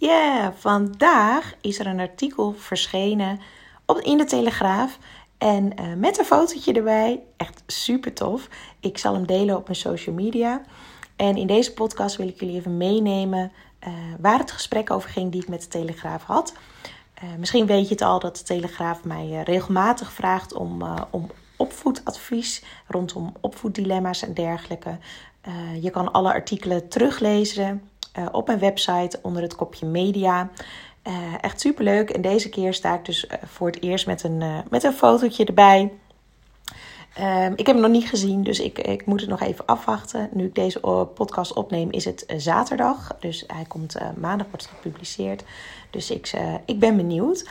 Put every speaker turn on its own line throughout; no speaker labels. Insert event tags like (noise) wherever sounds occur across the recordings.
Yeah, vandaag is er een artikel verschenen op, in de Telegraaf. En uh, met een fotootje erbij. Echt super tof. Ik zal hem delen op mijn social media. En in deze podcast wil ik jullie even meenemen uh, waar het gesprek over ging die ik met de Telegraaf had. Uh, misschien weet je het al dat de Telegraaf mij regelmatig vraagt om, om opvoedadvies rondom opvoeddilemma's en dergelijke. je kan alle artikelen teruglezen uh, op mijn website onder het kopje media. Uh, echt super leuk. En deze keer sta ik dus uh, voor het eerst met een, met een fotootje erbij. Um, ik heb hem nog niet gezien, dus ik, ik moet het nog even afwachten. Nu ik deze podcast opneem, is het zaterdag. Dus hij komt maandag wordt gepubliceerd. Dus ik, ik ben benieuwd.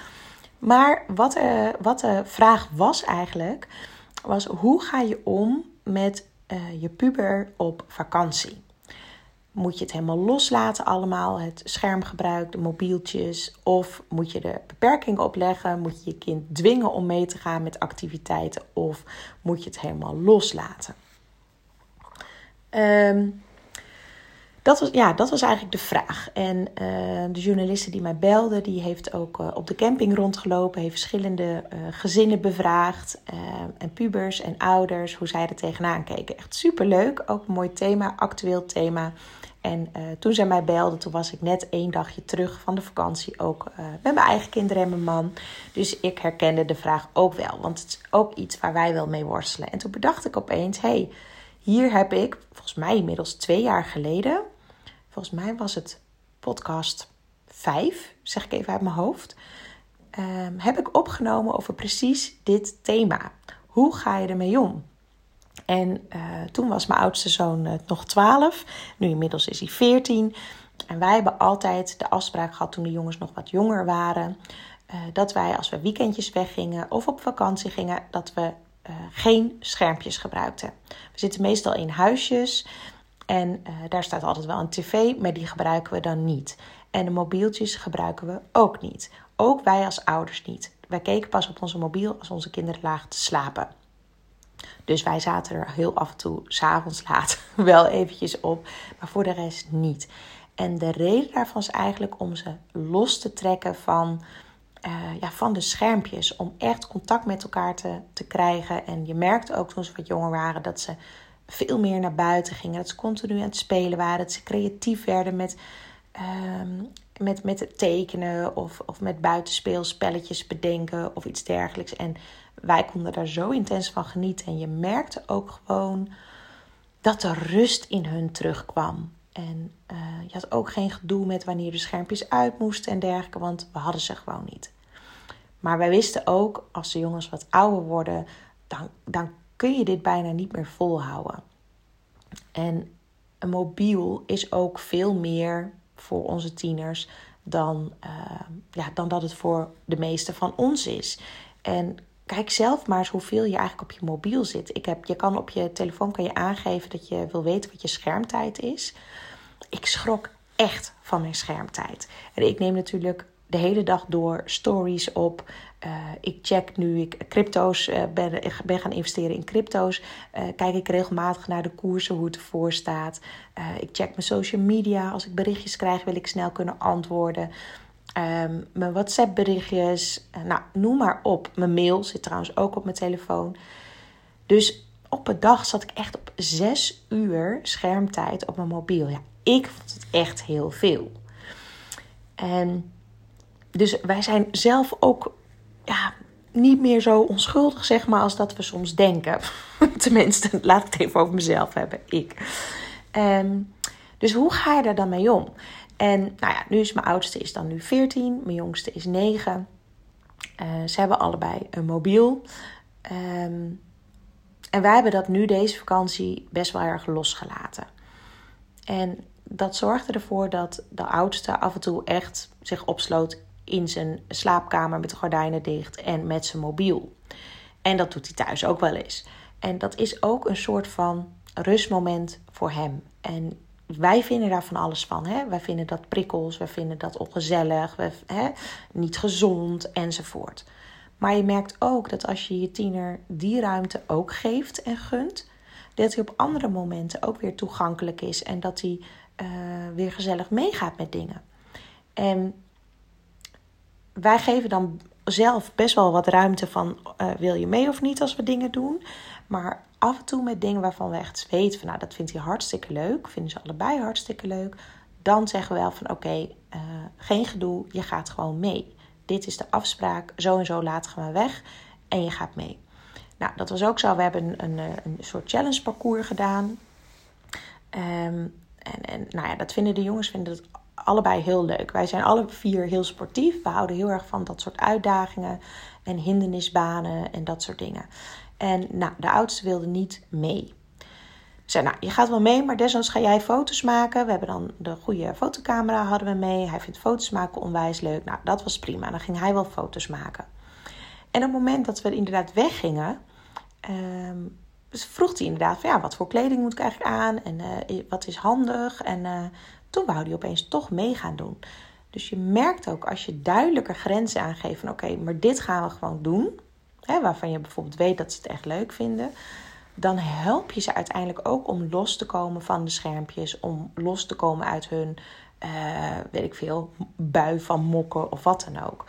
Maar wat, wat de vraag was eigenlijk, was hoe ga je om met je puber op vakantie? Moet je het helemaal loslaten allemaal, het schermgebruik, de mobieltjes? Of moet je er beperkingen opleggen? Moet je je kind dwingen om mee te gaan met activiteiten? Of moet je het helemaal loslaten? Um, dat was, ja, dat was eigenlijk de vraag. En uh, de journaliste die mij belde, die heeft ook uh, op de camping rondgelopen, heeft verschillende uh, gezinnen bevraagd en pubers en ouders, hoe zij er tegenaan keken. Echt superleuk, ook een mooi thema, actueel thema. En uh, toen zij mij belde, toen was ik net één dagje terug van de vakantie. Ook uh, met mijn eigen kinderen en mijn man. Dus ik herkende de vraag ook wel. Want het is ook iets waar wij wel mee worstelen. En toen bedacht ik opeens: hé, hey, hier heb ik, volgens mij inmiddels twee jaar geleden. Volgens mij was het podcast 5, zeg ik even uit mijn hoofd. Um, heb ik opgenomen over precies dit thema. Hoe ga je ermee om? En uh, toen was mijn oudste zoon uh, nog 12. Nu inmiddels is hij 14. En wij hebben altijd de afspraak gehad toen de jongens nog wat jonger waren. Uh, dat wij als we weekendjes weggingen of op vakantie gingen, dat we geen schermpjes gebruikten. We zitten meestal in huisjes. En daar staat altijd wel een tv, maar die gebruiken we dan niet. En de mobieltjes gebruiken we ook niet. Ook wij als ouders niet. Wij keken pas op onze mobiel als onze kinderen lagen te slapen. Dus wij zaten er heel af en toe, s'avonds laat, (laughs) wel eventjes op. Maar voor de rest niet. En de reden daarvan is eigenlijk om ze los te trekken van, uh, ja, van de schermpjes. Om echt contact met elkaar te, te krijgen. En je merkte ook toen ze wat jonger waren dat ze veel meer naar buiten gingen. Dat ze continu aan het spelen waren. Dat ze creatief werden met, uh, met, met het tekenen of, of met buitenspeelspelletjes bedenken of iets dergelijks. En wij konden daar zo intens van genieten. En je merkte ook gewoon dat er rust in hun terugkwam. En uh, je had ook geen gedoe met wanneer de schermpjes uit moesten en dergelijke, want we hadden ze gewoon niet. Maar wij wisten ook, als de jongens wat ouder worden, dan, dan kun je dit bijna niet meer volhouden. En een mobiel is ook veel meer voor onze tieners dan, uh, ja, dan dat het voor de meeste van ons is. En kijk zelf maar eens hoeveel je eigenlijk op je mobiel zit. Ik heb, je kan op je telefoon kan je aangeven dat je wil weten wat je schermtijd is. Ik schrok echt van mijn schermtijd. En ik neem natuurlijk de hele dag door stories op. Uh, ik check nu ik crypto's uh, ben, ben gaan investeren in crypto's. Uh, kijk ik regelmatig naar de koersen, hoe het ervoor staat. ik check mijn social media. Als ik berichtjes krijg, wil ik snel kunnen antwoorden. Um, mijn WhatsApp berichtjes, uh, nou, noem maar op. Mijn mail zit trouwens ook op mijn telefoon. Dus op een dag zat ik echt op zes uur schermtijd op mijn mobiel. Ja, ik vond het echt heel veel. En dus wij zijn zelf ook ja, niet meer zo onschuldig, zeg maar, als dat we soms denken. (laughs) Tenminste, laat ik het even over mezelf hebben. Ik. Um, dus hoe ga je daar dan mee om? En nou ja, nu is mijn oudste is dan nu 14, mijn jongste is 9. Uh, eh, ze hebben allebei een mobiel. Um, en wij hebben dat nu deze vakantie best wel erg losgelaten. En dat zorgde ervoor dat de oudste af en toe echt zich opsloot in zijn slaapkamer met de gordijnen dicht en met zijn mobiel. En dat doet hij thuis ook wel eens. En dat is ook een soort van rustmoment voor hem. En wij vinden daar van alles van. Hè? Wij vinden dat prikkels, wij vinden dat ongezellig, wij, hè? niet gezond enzovoort. Maar je merkt ook dat als je je tiener die ruimte ook geeft en gunt, dat hij op andere momenten ook weer toegankelijk is en dat hij uh, weer gezellig meegaat met dingen. En wij geven dan zelf best wel wat ruimte van uh, wil je mee of niet als we dingen doen. Maar af en toe met dingen waarvan we echt weten van nou dat vindt hij hartstikke leuk, vinden ze allebei hartstikke leuk. Dan zeggen we wel van oké, eh, geen gedoe, je gaat gewoon mee. Dit is de afspraak, zo en zo laat gaan we weg en je gaat mee. Nou, dat was ook zo. We hebben een, een, een soort challenge parcours gedaan. Ehm, en, en nou ja, dat vinden de jongens vinden het allebei heel leuk. Wij zijn alle vier heel sportief. We houden heel erg van dat soort uitdagingen en hindernisbanen en dat soort dingen. En nou, de oudste wilde niet mee. Zei, nou, je gaat wel mee, maar desondanks ga jij foto's maken. We hebben dan de goede fotocamera hadden we mee. Hij vindt foto's maken onwijs leuk. Nou, dat was prima. Dan ging hij wel foto's maken. En op het moment dat we inderdaad weggingen, um, vroeg hij inderdaad van ja, wat voor kleding moet ik eigenlijk aan en uh, wat is handig. En uh, toen wou hij opeens toch mee gaan doen. Dus je merkt ook als je duidelijker grenzen aangeeft van oké, maar dit gaan we gewoon doen. Waarvan je bijvoorbeeld weet dat ze het echt leuk vinden. Dan help je ze uiteindelijk ook om los te komen van de schermpjes. Om los te komen uit hun, uh, weet ik veel, bui van mokken of wat dan ook.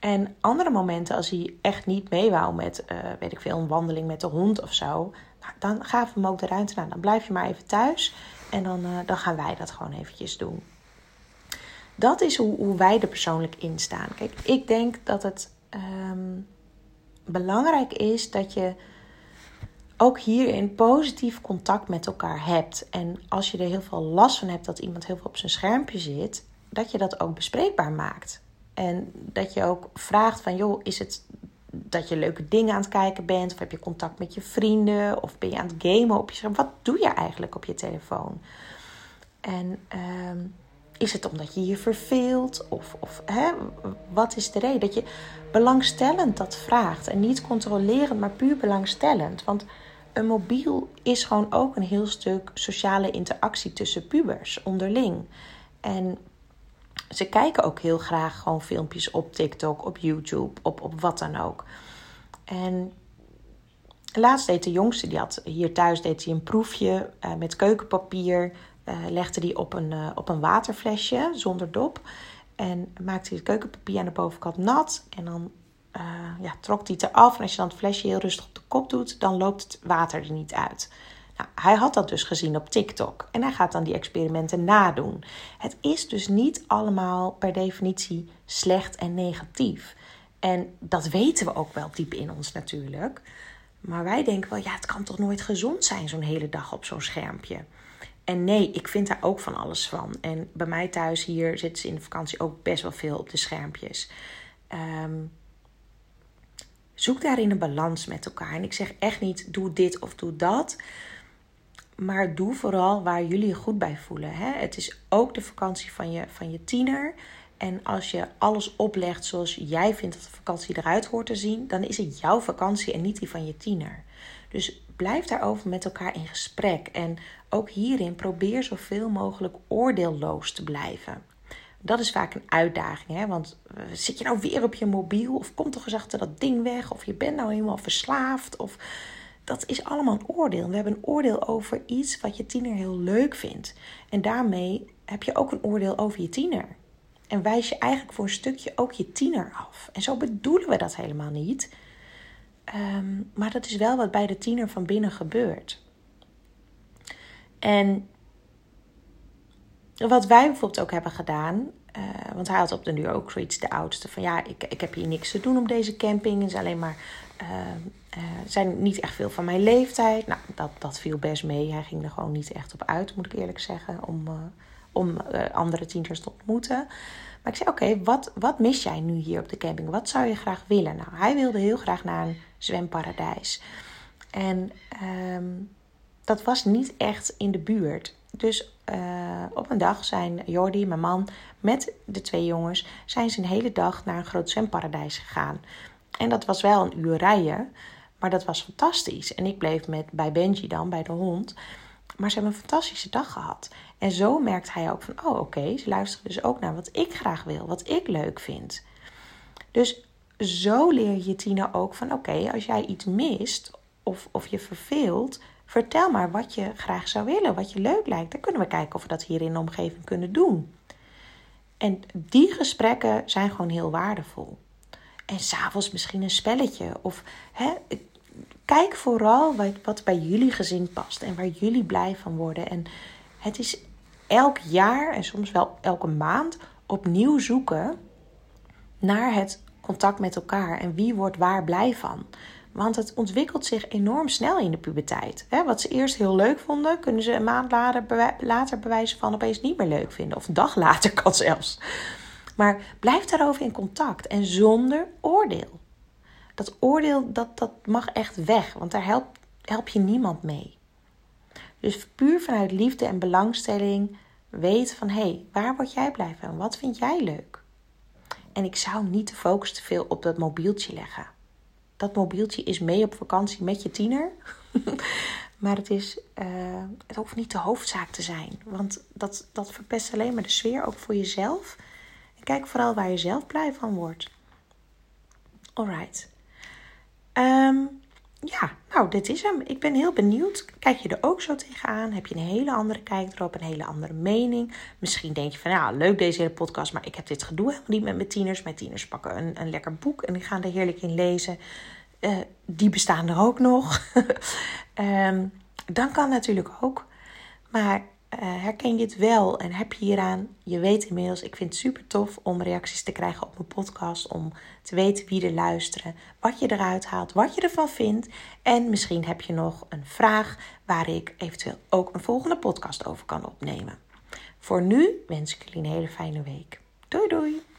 En andere momenten, als hij echt niet mee wou met, uh, weet ik veel, een wandeling met de hond of zo, nou, dan gaven we hem ook de ruimte. Nou, dan blijf je maar even thuis en dan, uh, dan gaan wij dat gewoon eventjes doen. Dat is hoe, hoe wij er persoonlijk in staan. Kijk, ik denk dat het um, belangrijk is dat je ook hierin positief contact met elkaar hebt. En als je er heel veel last van hebt dat iemand heel veel op zijn schermpje zit, dat je dat ook bespreekbaar maakt. En dat je ook vraagt van, joh, is het dat je leuke dingen aan het kijken bent? Of heb je contact met je vrienden? Of ben je aan het gamen op je scherm? Wat doe je eigenlijk op je telefoon? En uh, is het omdat je je verveelt? Of, of hè, wat is de reden? Dat je belangstellend dat vraagt. En niet controlerend, maar puur belangstellend. Want een mobiel is gewoon ook een heel stuk sociale interactie tussen pubers onderling. En ze kijken ook heel graag gewoon filmpjes op TikTok, op YouTube, op, op wat dan ook. En laatst deed de jongste, die had hier thuis deed hij een proefje uh, met keukenpapier. Uh, legde die op een, uh, op een waterflesje zonder dop. En maakte hij het keukenpapier aan de bovenkant nat. En dan ja, trok hij het eraf. En als je dan het flesje heel rustig op de kop doet, dan loopt het water er niet uit. Nou, hij had dat dus gezien op TikTok en hij gaat dan die experimenten nadoen. Het is dus niet allemaal per definitie slecht en negatief. En dat weten we ook wel diep in ons natuurlijk. Maar wij denken wel, ja, het kan toch nooit gezond zijn zo'n hele dag op zo'n schermpje. En nee, ik vind daar ook van alles van. En bij mij thuis hier zitten ze in de vakantie ook best wel veel op de schermpjes. Um, zoek daarin een balans met elkaar. En ik zeg echt niet, doe dit of doe dat. Maar doe vooral waar jullie je goed bij voelen. Hè? Het is ook de vakantie van je, van je tiener. En als je alles oplegt zoals jij vindt dat de vakantie eruit hoort te zien, dan is het jouw vakantie en niet die van je tiener. Dus blijf daarover met elkaar in gesprek. En ook hierin probeer zoveel mogelijk oordeelloos te blijven. Dat is vaak een uitdaging, hè? want eh, zit je nou weer op je mobiel? Of komt toch eens achter dat ding weg? Of je bent nou helemaal verslaafd? Of dat is allemaal een oordeel. We hebben een oordeel over iets wat je tiener heel leuk vindt. En daarmee heb je ook een oordeel over je tiener. En wijs je eigenlijk voor een stukje ook je tiener af. En zo bedoelen we dat helemaal niet. Um, maar dat is wel wat bij de tiener van binnen gebeurt. En wat wij bijvoorbeeld ook hebben gedaan, uh, want hij had op de nu ook zoiets, de oudste, van ja, ik, ik heb hier niks te doen op deze camping. Het is alleen maar uh, uh, zijn niet echt veel van mijn leeftijd. Nou, dat, dat viel best mee. Hij ging er gewoon niet echt op uit, moet ik eerlijk zeggen, om, uh, om andere tieners te ontmoeten. Maar ik zei: Oké, wat, wat mis jij nu hier op de camping? Wat zou je graag willen? Nou, hij wilde heel graag naar een zwemparadijs. En um, dat was niet echt in de buurt. Dus uh, op een dag zijn Jordi, mijn man, met de twee jongens, zijn ze een hele dag naar een groot zwemparadijs gegaan. En dat was wel een uur rijden, maar dat was fantastisch. En ik bleef met, bij Benji dan, bij de hond. Maar ze hebben een fantastische dag gehad. En zo merkt hij ook van, oh oké, ze luisteren dus ook naar wat ik graag wil, wat ik leuk vind. Dus zo leer je Tina ook van, oké, als jij iets mist of, of je verveelt, vertel maar wat je graag zou willen, wat je leuk lijkt. Dan kunnen we kijken of we dat hier in de omgeving kunnen doen. En die gesprekken zijn gewoon heel waardevol. En s'avonds misschien een spelletje. Of hè, kijk vooral wat, wat bij jullie gezin past en waar jullie blij van worden. En het is elk jaar en soms wel elke maand opnieuw zoeken naar het contact met elkaar en wie wordt waar blij van. Want het ontwikkelt zich enorm snel in de puberteit. Wat ze eerst heel leuk vonden, kunnen ze een maand later, later bewijzen van opeens niet meer leuk vinden. Of een dag later (laughs) kan zelfs. Maar blijf daarover in contact en zonder oordeel. Dat oordeel, dat, dat mag echt weg, want daar help, help je niemand mee. Dus puur vanuit liefde en belangstelling weten van... hé, hey, waar word jij blij van? Wat vind jij leuk? En ik zou niet de focus te veel op dat mobieltje leggen. Dat mobieltje is mee op vakantie met je tiener. (laughs) maar het, is, uh, het hoeft niet de hoofdzaak te zijn. Want dat, dat verpest alleen maar de sfeer, ook voor jezelf. En kijk vooral waar je zelf blij van wordt. Alright. Um, ja, nou, dit is hem. Ik ben heel benieuwd. Kijk je er ook zo tegenaan? Heb je een hele andere kijk erop, een hele andere mening? Misschien denk je van, ja, leuk deze hele podcast, maar ik heb dit gedoe helemaal niet met mijn tieners. Mijn tieners pakken een, een lekker boek en die gaan er heerlijk in lezen. Uh, die bestaan er ook nog. um, (laughs) dan kan natuurlijk ook. Maar herken je het wel en heb je hieraan, je weet inmiddels, ik vind het super tof om reacties te krijgen op mijn podcast, om te weten wie er luisteren, wat je eruit haalt, wat je ervan vindt. En misschien heb je nog een vraag waar ik eventueel ook een volgende podcast over kan opnemen. Voor nu wens ik jullie een hele fijne week. Doei doei!